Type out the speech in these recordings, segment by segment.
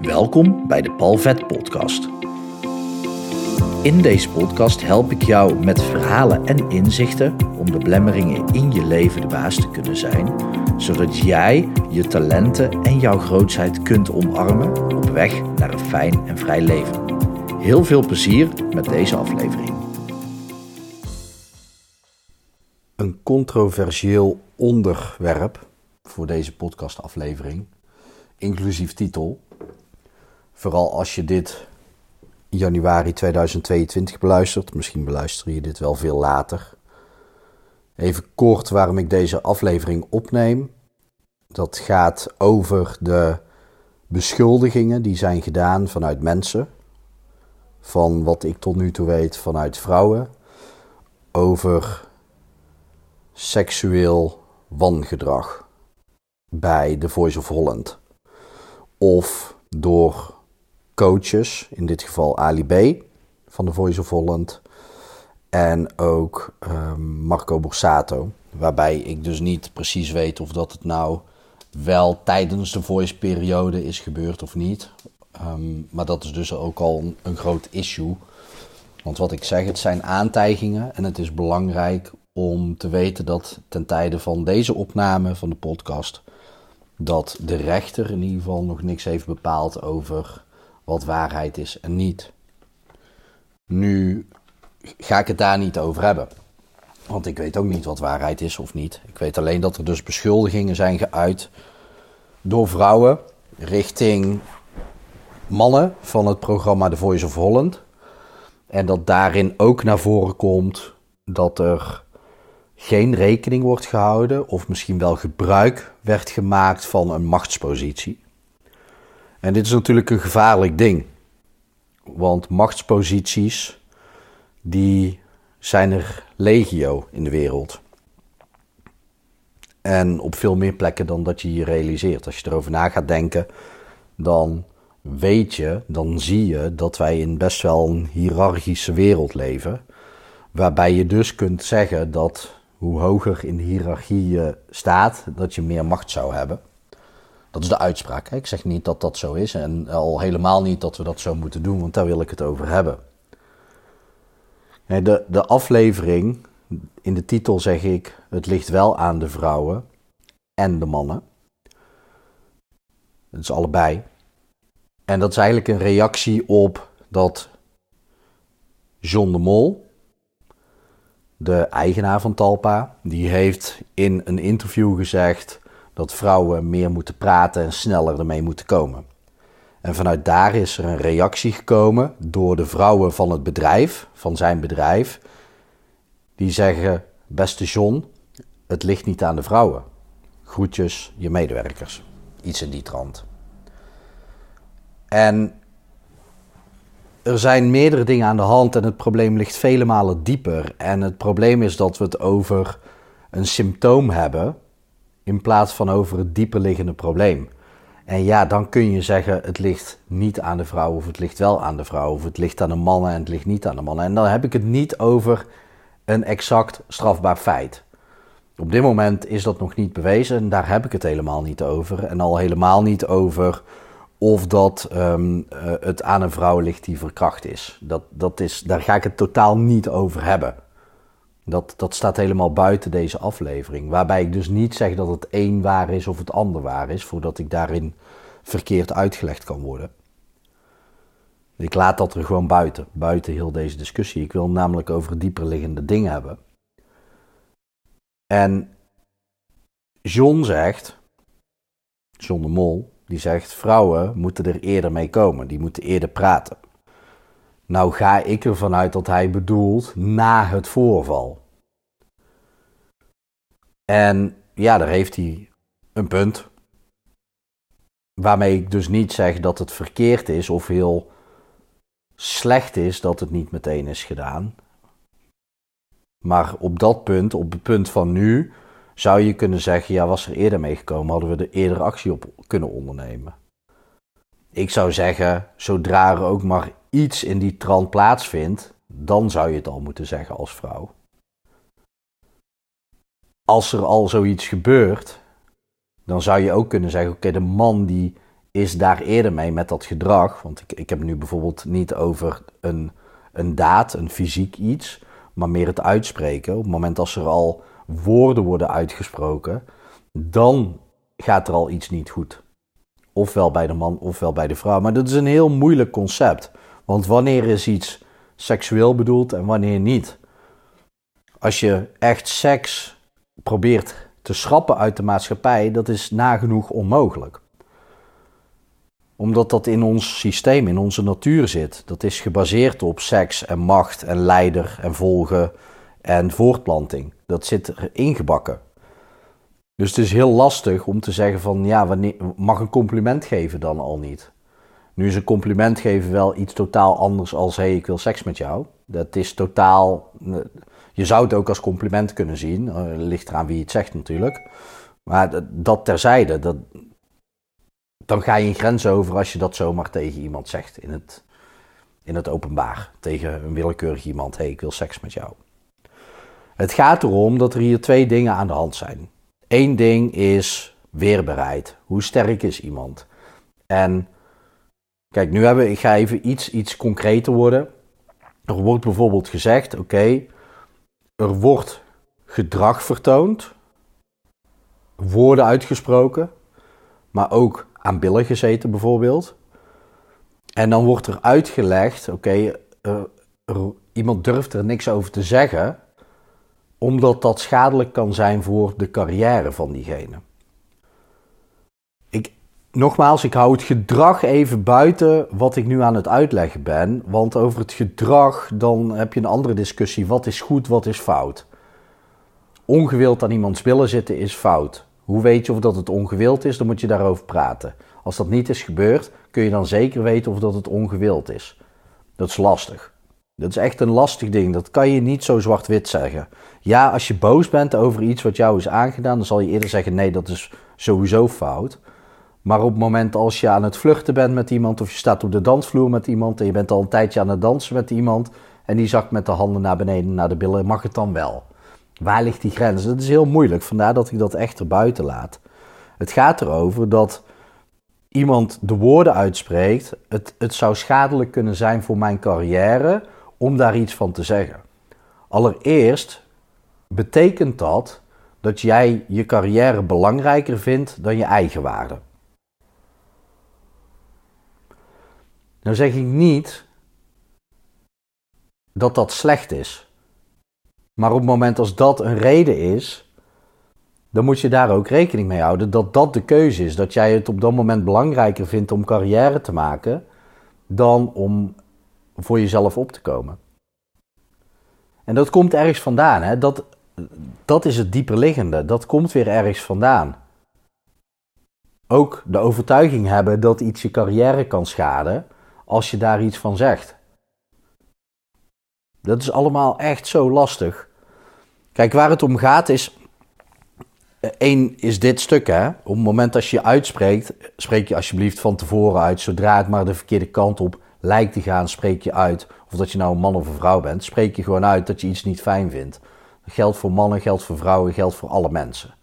Welkom bij de Palvet Podcast. In deze podcast help ik jou met verhalen en inzichten om de blemmeringen in je leven de baas te kunnen zijn, zodat jij je talenten en jouw grootheid kunt omarmen op weg naar een fijn en vrij leven. Heel veel plezier met deze aflevering. Een controversieel onderwerp voor deze podcastaflevering, inclusief titel. Vooral als je dit januari 2022 beluistert, misschien beluister je dit wel veel later. Even kort waarom ik deze aflevering opneem. Dat gaat over de beschuldigingen die zijn gedaan vanuit mensen, van wat ik tot nu toe weet vanuit vrouwen, over seksueel wangedrag bij The Voice of Holland. Of door coaches, in dit geval Ali B van The Voice of Holland. En ook um, Marco Borsato. Waarbij ik dus niet precies weet of dat het nou wel tijdens de voice-periode is gebeurd of niet. Um, maar dat is dus ook al een, een groot issue. Want wat ik zeg, het zijn aantijgingen en het is belangrijk om te weten dat ten tijde van deze opname van de podcast dat de rechter in ieder geval nog niks heeft bepaald over wat waarheid is en niet. Nu ga ik het daar niet over hebben. Want ik weet ook niet wat waarheid is of niet. Ik weet alleen dat er dus beschuldigingen zijn geuit door vrouwen richting mannen van het programma The Voice of Holland. En dat daarin ook naar voren komt dat er geen rekening wordt gehouden of misschien wel gebruik werd gemaakt van een machtspositie. En dit is natuurlijk een gevaarlijk ding. Want machtsposities, die zijn er legio in de wereld. En op veel meer plekken dan dat je je realiseert. Als je erover na gaat denken, dan weet je, dan zie je dat wij in best wel een hiërarchische wereld leven. Waarbij je dus kunt zeggen dat hoe hoger in de hiërarchie je staat, dat je meer macht zou hebben. Dat is de uitspraak. Ik zeg niet dat dat zo is en al helemaal niet dat we dat zo moeten doen, want daar wil ik het over hebben. De, de aflevering, in de titel zeg ik, het ligt wel aan de vrouwen en de mannen. Het is allebei. En dat is eigenlijk een reactie op dat John de Mol, de eigenaar van Talpa, die heeft in een interview gezegd dat vrouwen meer moeten praten en sneller ermee moeten komen. En vanuit daar is er een reactie gekomen door de vrouwen van het bedrijf, van zijn bedrijf, die zeggen: Beste John, het ligt niet aan de vrouwen. Groetjes, je medewerkers. Iets in die trant. En er zijn meerdere dingen aan de hand en het probleem ligt vele malen dieper. En het probleem is dat we het over een symptoom hebben in plaats van over het dieper liggende probleem. En ja, dan kun je zeggen het ligt niet aan de vrouw of het ligt wel aan de vrouw of het ligt aan de mannen en het ligt niet aan de mannen. En dan heb ik het niet over een exact strafbaar feit. Op dit moment is dat nog niet bewezen en daar heb ik het helemaal niet over. En al helemaal niet over of dat um, uh, het aan een vrouw ligt die verkracht is. Dat, dat is. Daar ga ik het totaal niet over hebben. Dat, dat staat helemaal buiten deze aflevering. Waarbij ik dus niet zeg dat het een waar is of het ander waar is, voordat ik daarin verkeerd uitgelegd kan worden. Ik laat dat er gewoon buiten, buiten heel deze discussie. Ik wil namelijk over dieperliggende dingen hebben. En John zegt, John de Mol, die zegt: vrouwen moeten er eerder mee komen, die moeten eerder praten. Nou ga ik ervan uit dat hij bedoelt na het voorval. En ja, daar heeft hij een punt. Waarmee ik dus niet zeg dat het verkeerd is of heel slecht is dat het niet meteen is gedaan. Maar op dat punt, op het punt van nu, zou je kunnen zeggen, ja, was er eerder meegekomen, hadden we er eerder actie op kunnen ondernemen. Ik zou zeggen, zodra er ook maar iets in die trant plaatsvindt, dan zou je het al moeten zeggen als vrouw. Als er al zoiets gebeurt, dan zou je ook kunnen zeggen, oké, de man die is daar eerder mee met dat gedrag. Want ik, ik heb nu bijvoorbeeld niet over een, een daad, een fysiek iets, maar meer het uitspreken. Op het moment als er al woorden worden uitgesproken, dan gaat er al iets niet goed. Ofwel bij de man, ofwel bij de vrouw. Maar dat is een heel moeilijk concept. Want wanneer is iets seksueel bedoeld en wanneer niet? Als je echt seks probeert te schrappen uit de maatschappij, dat is nagenoeg onmogelijk. Omdat dat in ons systeem, in onze natuur zit. Dat is gebaseerd op seks en macht en leider en volgen en voortplanting. Dat zit er ingebakken. Dus het is heel lastig om te zeggen van ja, mag een compliment geven dan al niet? Nu is een compliment geven wel iets totaal anders als hey, ik wil seks met jou. Dat is totaal. Je zou het ook als compliment kunnen zien. Uh, ligt eraan wie het zegt natuurlijk. Maar dat, terzijde, dat, dan ga je een grens over als je dat zomaar tegen iemand zegt in het, in het openbaar. Tegen een willekeurig iemand, hé, hey, ik wil seks met jou. Het gaat erom dat er hier twee dingen aan de hand zijn. Eén ding is weerbereid. Hoe sterk is iemand? En kijk, nu hebben ik ga even iets, iets concreter worden. Er wordt bijvoorbeeld gezegd, oké, er wordt gedrag vertoond, woorden uitgesproken, maar ook aan billen gezeten bijvoorbeeld. En dan wordt er uitgelegd, oké, iemand durft er niks over te zeggen, omdat dat schadelijk kan zijn voor de carrière van diegene. Nogmaals, ik hou het gedrag even buiten wat ik nu aan het uitleggen ben. Want over het gedrag, dan heb je een andere discussie. Wat is goed, wat is fout? Ongewild aan iemands billen zitten is fout. Hoe weet je of dat het ongewild is? Dan moet je daarover praten. Als dat niet is gebeurd, kun je dan zeker weten of dat het ongewild is. Dat is lastig. Dat is echt een lastig ding. Dat kan je niet zo zwart-wit zeggen. Ja, als je boos bent over iets wat jou is aangedaan, dan zal je eerder zeggen: nee, dat is sowieso fout. Maar op het moment als je aan het vluchten bent met iemand, of je staat op de dansvloer met iemand en je bent al een tijdje aan het dansen met iemand en die zakt met de handen naar beneden naar de billen, mag het dan wel? Waar ligt die grens? Dat is heel moeilijk, vandaar dat ik dat echt erbuiten laat. Het gaat erover dat iemand de woorden uitspreekt: het, het zou schadelijk kunnen zijn voor mijn carrière om daar iets van te zeggen. Allereerst betekent dat dat jij je carrière belangrijker vindt dan je eigen waarde. Nou zeg ik niet dat dat slecht is. Maar op het moment als dat een reden is, dan moet je daar ook rekening mee houden dat dat de keuze is. Dat jij het op dat moment belangrijker vindt om carrière te maken dan om voor jezelf op te komen. En dat komt ergens vandaan. Hè? Dat, dat is het dieperliggende. Dat komt weer ergens vandaan. Ook de overtuiging hebben dat iets je carrière kan schaden als je daar iets van zegt. Dat is allemaal echt zo lastig. Kijk, waar het om gaat is. Eén is dit stuk, hè. Op het moment dat je uitspreekt, spreek je alsjeblieft van tevoren uit. Zodra het maar de verkeerde kant op lijkt te gaan, spreek je uit. Of dat je nou een man of een vrouw bent, spreek je gewoon uit dat je iets niet fijn vindt. Dat geldt voor mannen, geldt voor vrouwen, geldt voor alle mensen.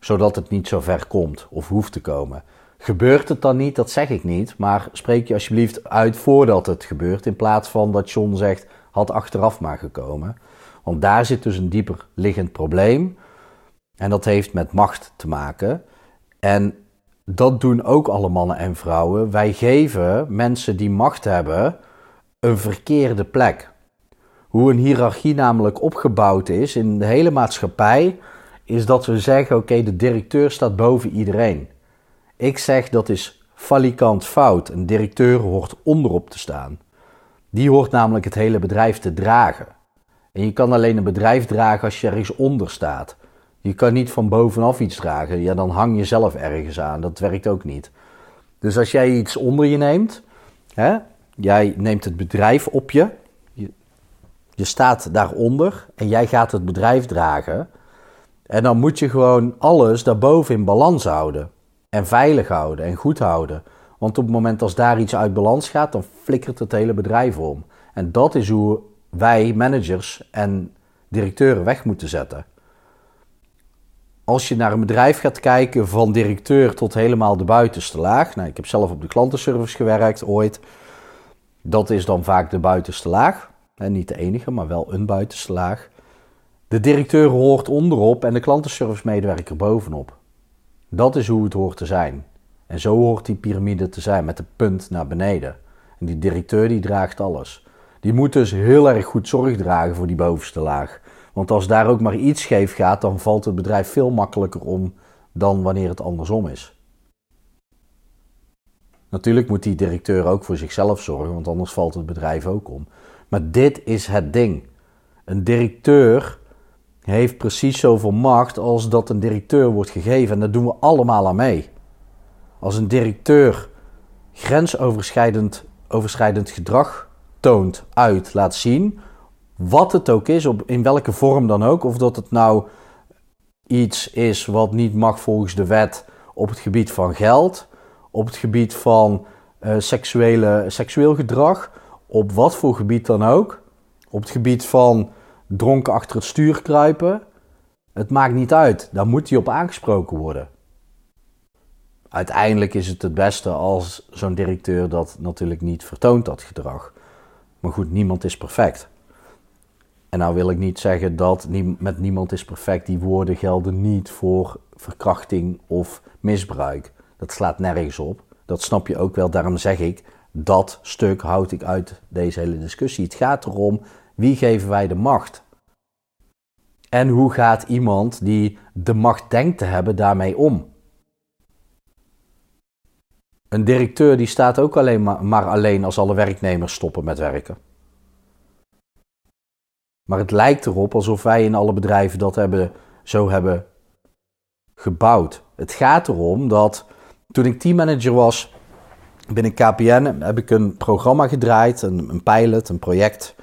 Zodat het niet zo ver komt of hoeft te komen. Gebeurt het dan niet, dat zeg ik niet, maar spreek je alsjeblieft uit voordat het gebeurt, in plaats van dat John zegt, had achteraf maar gekomen. Want daar zit dus een dieper liggend probleem. En dat heeft met macht te maken. En dat doen ook alle mannen en vrouwen. Wij geven mensen die macht hebben een verkeerde plek. Hoe een hiërarchie namelijk opgebouwd is in de hele maatschappij, is dat we zeggen: oké, de directeur staat boven iedereen. Ik zeg dat is falikant fout. Een directeur hoort onderop te staan. Die hoort namelijk het hele bedrijf te dragen. En je kan alleen een bedrijf dragen als je ergens onder staat. Je kan niet van bovenaf iets dragen. Ja, dan hang je zelf ergens aan. Dat werkt ook niet. Dus als jij iets onder je neemt, hè, jij neemt het bedrijf op je, je, je staat daaronder en jij gaat het bedrijf dragen. En dan moet je gewoon alles daarboven in balans houden. En veilig houden en goed houden. Want op het moment als daar iets uit balans gaat, dan flikkert het hele bedrijf om. En dat is hoe wij managers en directeuren weg moeten zetten. als je naar een bedrijf gaat kijken van directeur tot helemaal de buitenste laag. Nou, ik heb zelf op de klantenservice gewerkt ooit. Dat is dan vaak de buitenste laag. En niet de enige, maar wel een buitenste laag. De directeur hoort onderop en de klantenservice medewerker bovenop. Dat is hoe het hoort te zijn. En zo hoort die piramide te zijn, met de punt naar beneden. En die directeur die draagt alles. Die moet dus heel erg goed zorg dragen voor die bovenste laag. Want als daar ook maar iets scheef gaat, dan valt het bedrijf veel makkelijker om dan wanneer het andersom is. Natuurlijk moet die directeur ook voor zichzelf zorgen, want anders valt het bedrijf ook om. Maar dit is het ding. Een directeur heeft precies zoveel macht als dat een directeur wordt gegeven. En daar doen we allemaal aan mee. Als een directeur grensoverschrijdend overschrijdend gedrag toont, uit, laat zien, wat het ook is, op, in welke vorm dan ook, of dat het nou iets is wat niet mag volgens de wet op het gebied van geld, op het gebied van uh, seksuele, seksueel gedrag, op wat voor gebied dan ook, op het gebied van dronken achter het stuur kruipen. Het maakt niet uit, daar moet hij op aangesproken worden. Uiteindelijk is het het beste als zo'n directeur dat natuurlijk niet vertoont, dat gedrag. Maar goed, niemand is perfect. En nou wil ik niet zeggen dat met niemand is perfect die woorden gelden niet voor verkrachting of misbruik. Dat slaat nergens op. Dat snap je ook wel. Daarom zeg ik, dat stuk houd ik uit deze hele discussie. Het gaat erom, wie geven wij de macht? En hoe gaat iemand die de macht denkt te hebben daarmee om? Een directeur die staat ook alleen maar, alleen als alle werknemers stoppen met werken. Maar het lijkt erop alsof wij in alle bedrijven dat hebben, zo hebben gebouwd. Het gaat erom dat toen ik teammanager was binnen KPN, heb ik een programma gedraaid, een, een pilot, een project,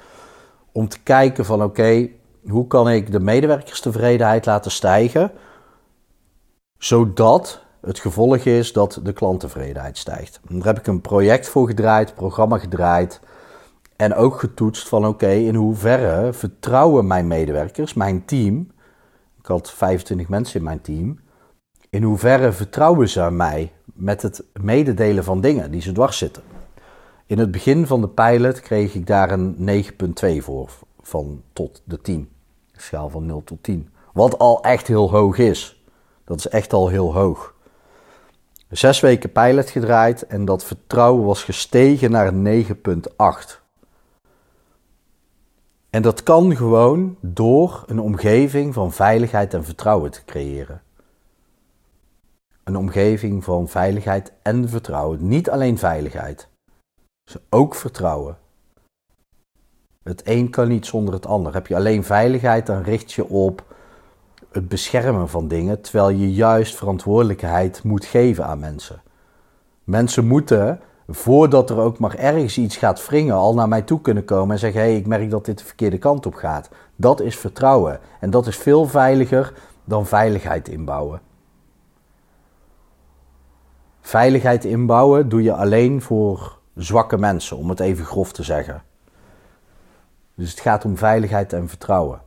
om te kijken van oké, hoe kan ik de medewerkerstevredenheid laten stijgen, zodat het gevolg is dat de klanttevredenheid stijgt. Daar heb ik een project voor gedraaid, programma gedraaid. En ook getoetst van oké, in hoeverre vertrouwen mijn medewerkers, mijn team. Ik had 25 mensen in mijn team. In hoeverre vertrouwen ze mij met het mededelen van dingen die ze dwars zitten. In het begin van de pilot kreeg ik daar een 9,2 voor, van tot de 10. schaal van 0 tot 10. Wat al echt heel hoog is. Dat is echt al heel hoog. Zes weken pilot gedraaid en dat vertrouwen was gestegen naar 9,8. En dat kan gewoon door een omgeving van veiligheid en vertrouwen te creëren. Een omgeving van veiligheid en vertrouwen. Niet alleen veiligheid, dus ook vertrouwen. Het een kan niet zonder het ander. Heb je alleen veiligheid, dan richt je op het beschermen van dingen, terwijl je juist verantwoordelijkheid moet geven aan mensen. Mensen moeten, voordat er ook maar ergens iets gaat wringen, al naar mij toe kunnen komen en zeggen: hé, hey, ik merk dat dit de verkeerde kant op gaat. Dat is vertrouwen. En dat is veel veiliger dan veiligheid inbouwen. Veiligheid inbouwen doe je alleen voor zwakke mensen, om het even grof te zeggen. Dus het gaat om veiligheid en vertrouwen.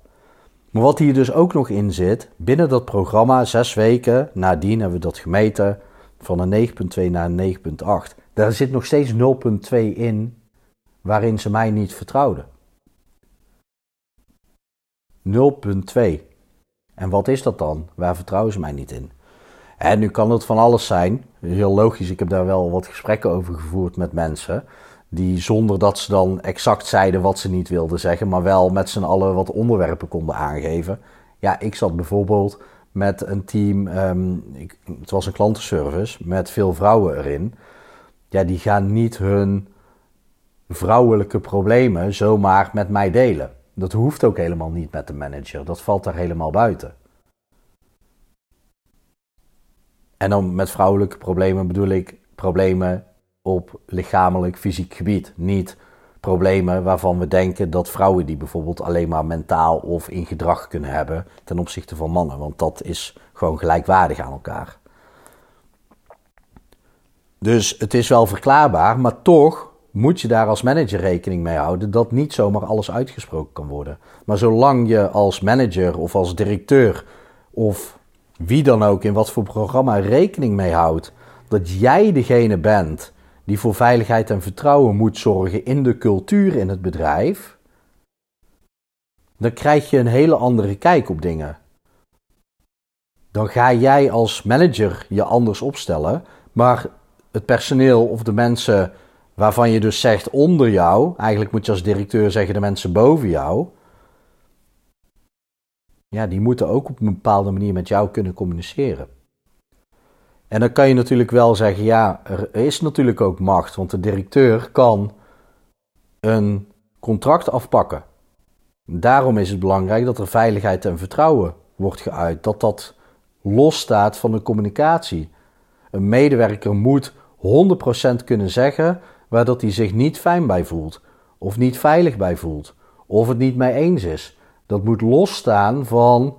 Maar wat hier dus ook nog in zit, binnen dat programma, zes weken nadien hebben we dat gemeten, van een 9.2 naar een 9.8. Daar zit nog steeds 0.2 in waarin ze mij niet vertrouwden. 0.2. En wat is dat dan? Waar vertrouwen ze mij niet in? En nu kan het van alles zijn. Heel logisch, ik heb daar wel wat gesprekken over gevoerd met mensen die zonder dat ze dan exact zeiden wat ze niet wilden zeggen, maar wel met z'n allen wat onderwerpen konden aangeven. Ja, ik zat bijvoorbeeld met een team, ehm, ik, het was een klantenservice, met veel vrouwen erin. Ja, die gaan niet hun vrouwelijke problemen zomaar met mij delen. Dat hoeft ook helemaal niet met de manager, dat valt daar helemaal buiten. En dan met vrouwelijke problemen bedoel ik problemen op lichamelijk, fysiek gebied. Niet problemen waarvan we denken dat vrouwen die bijvoorbeeld alleen maar mentaal of in gedrag kunnen hebben ten opzichte van mannen. Want dat is gewoon gelijkwaardig aan elkaar. Dus het is wel verklaarbaar, maar toch moet je daar als manager rekening mee houden dat niet zomaar alles uitgesproken kan worden. Maar zolang je als manager of als directeur of wie dan ook in wat voor programma rekening mee houdt dat jij degene bent die voor veiligheid en vertrouwen moet zorgen in de cultuur in het bedrijf, dan krijg je een hele andere kijk op dingen. Dan ga jij als manager je anders opstellen, maar het personeel of de mensen waarvan je dus zegt onder jou, eigenlijk moet je als directeur zeggen de mensen boven jou, ja, die moeten ook op een bepaalde manier met jou kunnen communiceren. En dan kan je natuurlijk wel zeggen, ja, er is natuurlijk ook macht, want de directeur kan een contract afpakken. Daarom is het belangrijk dat er veiligheid en vertrouwen wordt geuit, dat dat losstaat van de communicatie. Een medewerker moet 100% kunnen zeggen waar dat hij zich niet fijn bij voelt, of niet veilig bij voelt, of het niet mee eens is. Dat moet losstaan van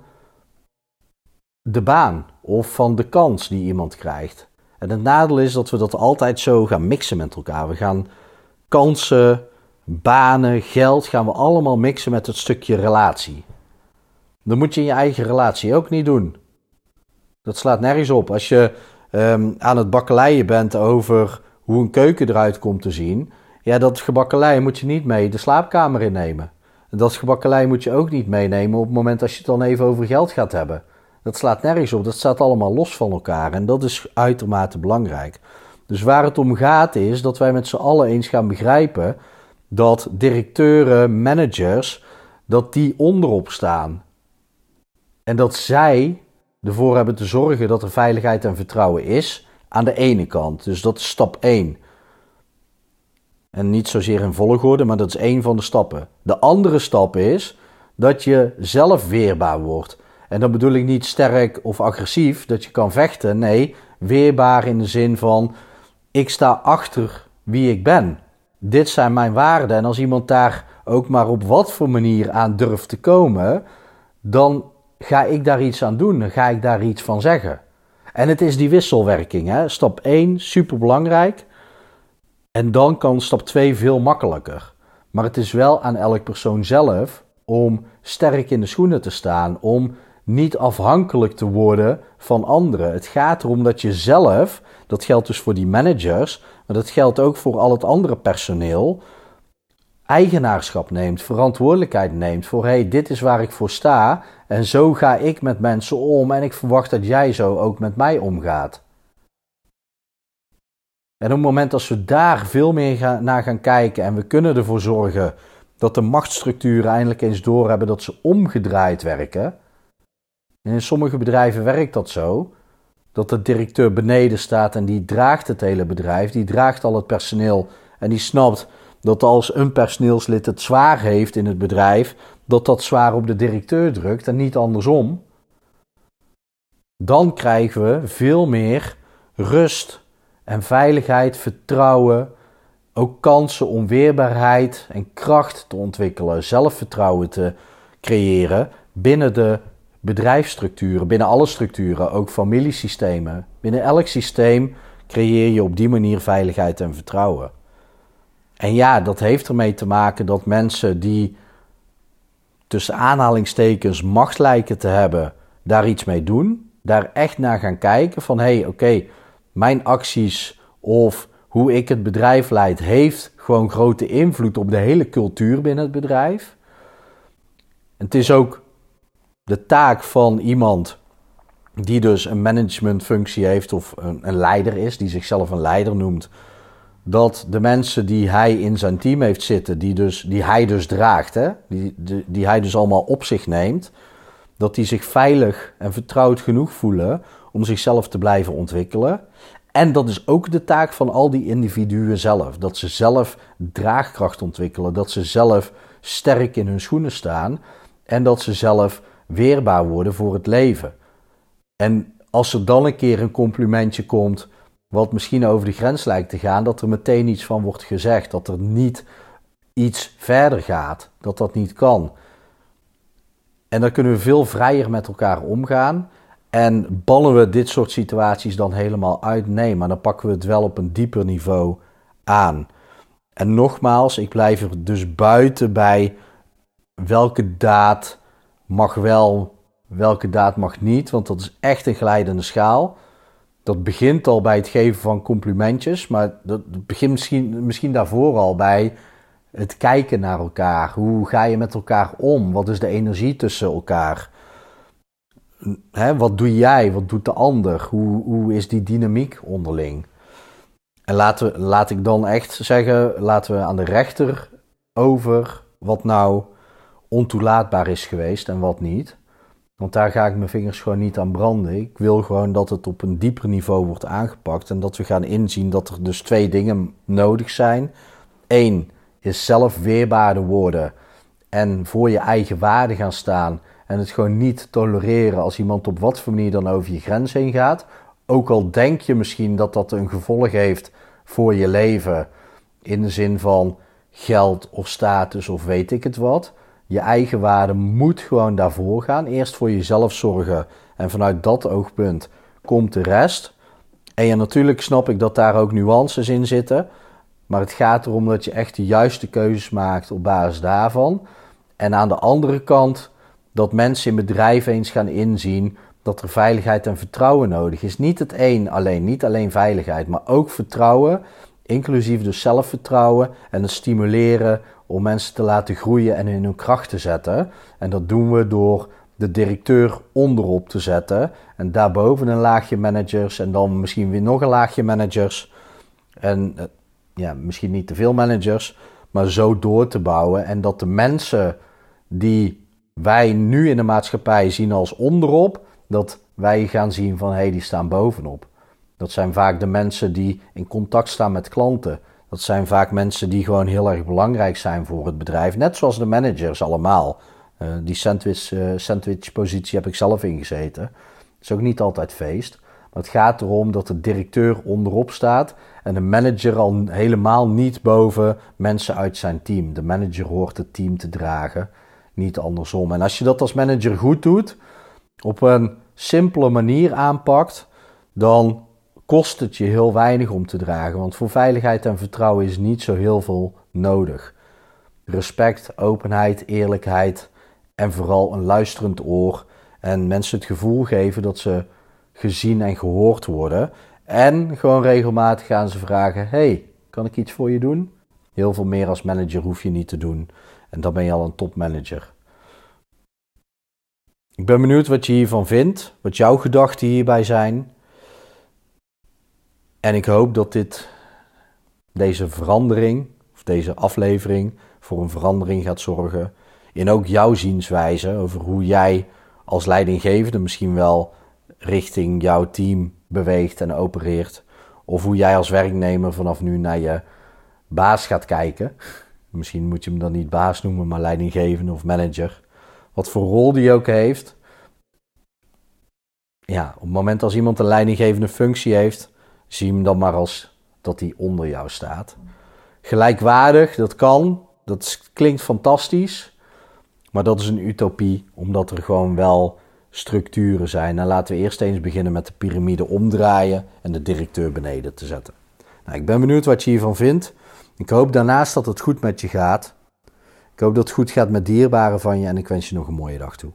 de baan of van de kans die iemand krijgt. En het nadeel is dat we dat altijd zo gaan mixen met elkaar. We gaan kansen, banen, geld, gaan we allemaal mixen met het stukje relatie. Dat moet je in je eigen relatie ook niet doen. Dat slaat nergens op. Als je um, aan het bakkeleien bent over hoe een keuken eruit komt te zien, ja, dat gebakkelei moet je niet mee de slaapkamer innemen. Dat gebakkelei moet je ook niet meenemen op het moment als je het dan even over geld gaat hebben. Dat slaat nergens op. Dat staat allemaal los van elkaar. En dat is uitermate belangrijk. Dus waar het om gaat is dat wij met z'n allen eens gaan begrijpen dat directeuren, managers, dat die onderop staan. En dat zij ervoor hebben te zorgen dat er veiligheid en vertrouwen is aan de ene kant. Dus dat is stap 1. En niet zozeer in volgorde, maar dat is één van de stappen. De andere stap is dat je zelf weerbaar wordt. En dan bedoel ik niet sterk of agressief, dat je kan vechten. Nee, weerbaar in de zin van: ik sta achter wie ik ben. Dit zijn mijn waarden. En als iemand daar ook maar op wat voor manier aan durft te komen, dan ga ik daar iets aan doen. Dan ga ik daar iets van zeggen. En het is die wisselwerking. Hè? Stap 1, super belangrijk. En dan kan stap 2 veel makkelijker. Maar het is wel aan elk persoon zelf om sterk in de schoenen te staan, om niet afhankelijk te worden van anderen. Het gaat erom dat je zelf, dat geldt dus voor die managers, maar dat geldt ook voor al het andere personeel, eigenaarschap neemt, verantwoordelijkheid neemt voor hey, dit is waar ik voor sta en zo ga ik met mensen om en ik verwacht dat jij zo ook met mij omgaat. En op het moment dat we daar veel meer naar gaan kijken en we kunnen ervoor zorgen dat de machtsstructuren eindelijk eens doorhebben dat ze omgedraaid werken, en in sommige bedrijven werkt dat zo. Dat de directeur beneden staat en die draagt het hele bedrijf. Die draagt al het personeel. En die snapt dat als een personeelslid het zwaar heeft in het bedrijf, dat dat zwaar op de directeur drukt en niet andersom. Dan krijgen we veel meer rust en veiligheid, vertrouwen, ook kansen om weerbaarheid en kracht te ontwikkelen, zelfvertrouwen te creëren binnen de bedrijfsstructuren, binnen alle structuren, ook familiesystemen. Binnen elk systeem creëer je op die manier veiligheid en vertrouwen. En ja, dat heeft ermee te maken dat mensen die tussen aanhalingstekens macht lijken te hebben, daar iets mee doen. Daar echt naar gaan kijken van hé, hey, oké, mijn acties of hoe ik het bedrijf leid heeft gewoon grote invloed op de hele cultuur binnen het bedrijf. het is ook de taak van iemand die dus een managementfunctie heeft of een, een, leider is, die zichzelf een leider noemt, dat de mensen die hij in zijn team heeft zitten, die, dus, die hij dus draagt, hè, die, die, die hij dus allemaal op zich neemt, dat die zich veilig en vertrouwd genoeg voelen om zichzelf te blijven ontwikkelen. En dat is ook de taak van al die individuen zelf. Dat ze zelf draagkracht ontwikkelen, dat ze zelf sterk in hun schoenen staan en dat ze zelf weerbaar worden voor het leven. En als er dan een keer een complimentje komt, wat misschien over de grens lijkt te gaan, dat er meteen iets van wordt gezegd, dat er niet iets verder gaat, dat dat niet kan. En dan kunnen we veel vrijer met elkaar omgaan. En ballen we dit soort situaties dan helemaal uit? Nee, maar dan pakken we het wel op een dieper niveau aan. En nogmaals, ik blijf er dus buiten bij welke daad mag wel welke daad mag niet, want dat is echt een glijdende schaal. Dat begint al bij het geven van complimentjes, maar dat begint misschien, misschien daarvoor al bij het kijken naar elkaar. Hoe ga je met elkaar om? Wat is de energie tussen elkaar? Hè, wat doe jij? Wat doet de ander? Hoe, hoe is die dynamiek onderling? En laten laat ik dan echt zeggen, laten we aan de rechter over wat nou ontoelaatbaar is geweest en wat niet. Want daar ga ik mijn vingers gewoon niet aan branden. Ik wil gewoon dat het op een dieper niveau wordt aangepakt. En dat we gaan inzien dat er dus twee dingen nodig zijn. Eén is zelf weerbaarder worden en voor je eigen waarde gaan staan. En het gewoon niet tolereren als iemand op wat voor manier dan over je grens heen gaat. Ook al denk je misschien dat dat een gevolg heeft voor je leven. In de zin van geld of status of weet ik het wat. Je eigen waarde moet gewoon daarvoor gaan. Eerst voor jezelf zorgen. En vanuit dat oogpunt komt de rest. En ja, natuurlijk snap ik dat daar ook nuances in zitten. Maar het gaat erom dat je echt de juiste keuzes maakt op basis daarvan. En aan de andere kant dat mensen in bedrijven eens gaan inzien dat er veiligheid en vertrouwen nodig is. Niet het één alleen, niet alleen veiligheid, maar ook vertrouwen, inclusief dus zelfvertrouwen en het stimuleren om mensen te laten groeien en in hun kracht te zetten. En dat doen we door de directeur onderop te zetten en daarboven een laagje managers en dan misschien weer nog een laagje managers. En eh, ja, misschien niet te veel managers, maar zo door te bouwen en dat de mensen die wij nu in de maatschappij zien als onderop, dat wij gaan zien van hé, hey, die staan bovenop. Dat zijn vaak de mensen die in contact staan met klanten. Dat zijn vaak mensen die gewoon heel erg belangrijk zijn voor het bedrijf. Net zoals de managers allemaal. Uh, die sandwich, sandwich positie heb ik zelf ingezeten. Dat is ook niet altijd feest. Maar het gaat erom dat de directeur onderop staat en de manager al helemaal niet boven mensen uit zijn team. De manager hoort het team te dragen, niet andersom. En als je dat als manager goed doet, op een simpele manier aanpakt, dan kost het je heel weinig om te dragen. Want voor veiligheid en vertrouwen is niet zo heel veel nodig. Respect, openheid, eerlijkheid en vooral een luisterend oor. En mensen het gevoel geven dat ze gezien en gehoord worden. En gewoon regelmatig gaan ze vragen: Hey, kan ik iets voor je doen? Heel veel meer als manager hoef je niet te doen. En dan ben je al een topmanager. Ik ben benieuwd wat je hiervan vindt, wat jouw gedachten hierbij zijn. En ik hoop dat dit, deze verandering, of deze aflevering, voor een verandering gaat zorgen. In ook jouw zienswijze over hoe jij als leidinggevende misschien wel richting jouw team beweegt en opereert. Of hoe jij als werknemer vanaf nu naar je baas gaat kijken. Misschien moet je hem dan niet baas noemen, maar leidinggevende of manager. Wat voor rol die ook heeft. Ja, op het moment als iemand een leidinggevende functie heeft, zie hem dan maar als dat hij onder jou staat. Gelijkwaardig, dat kan. Dat klinkt fantastisch. Maar dat is een utopie, omdat er gewoon wel structuren zijn. En laten we eerst eens beginnen met de piramide omdraaien en de directeur beneden te zetten. Nou, ik ben benieuwd wat je hiervan vindt. Ik hoop daarnaast dat het goed met je gaat. Ik hoop dat het goed gaat met dierbaren van je en ik wens je nog een mooie dag toe.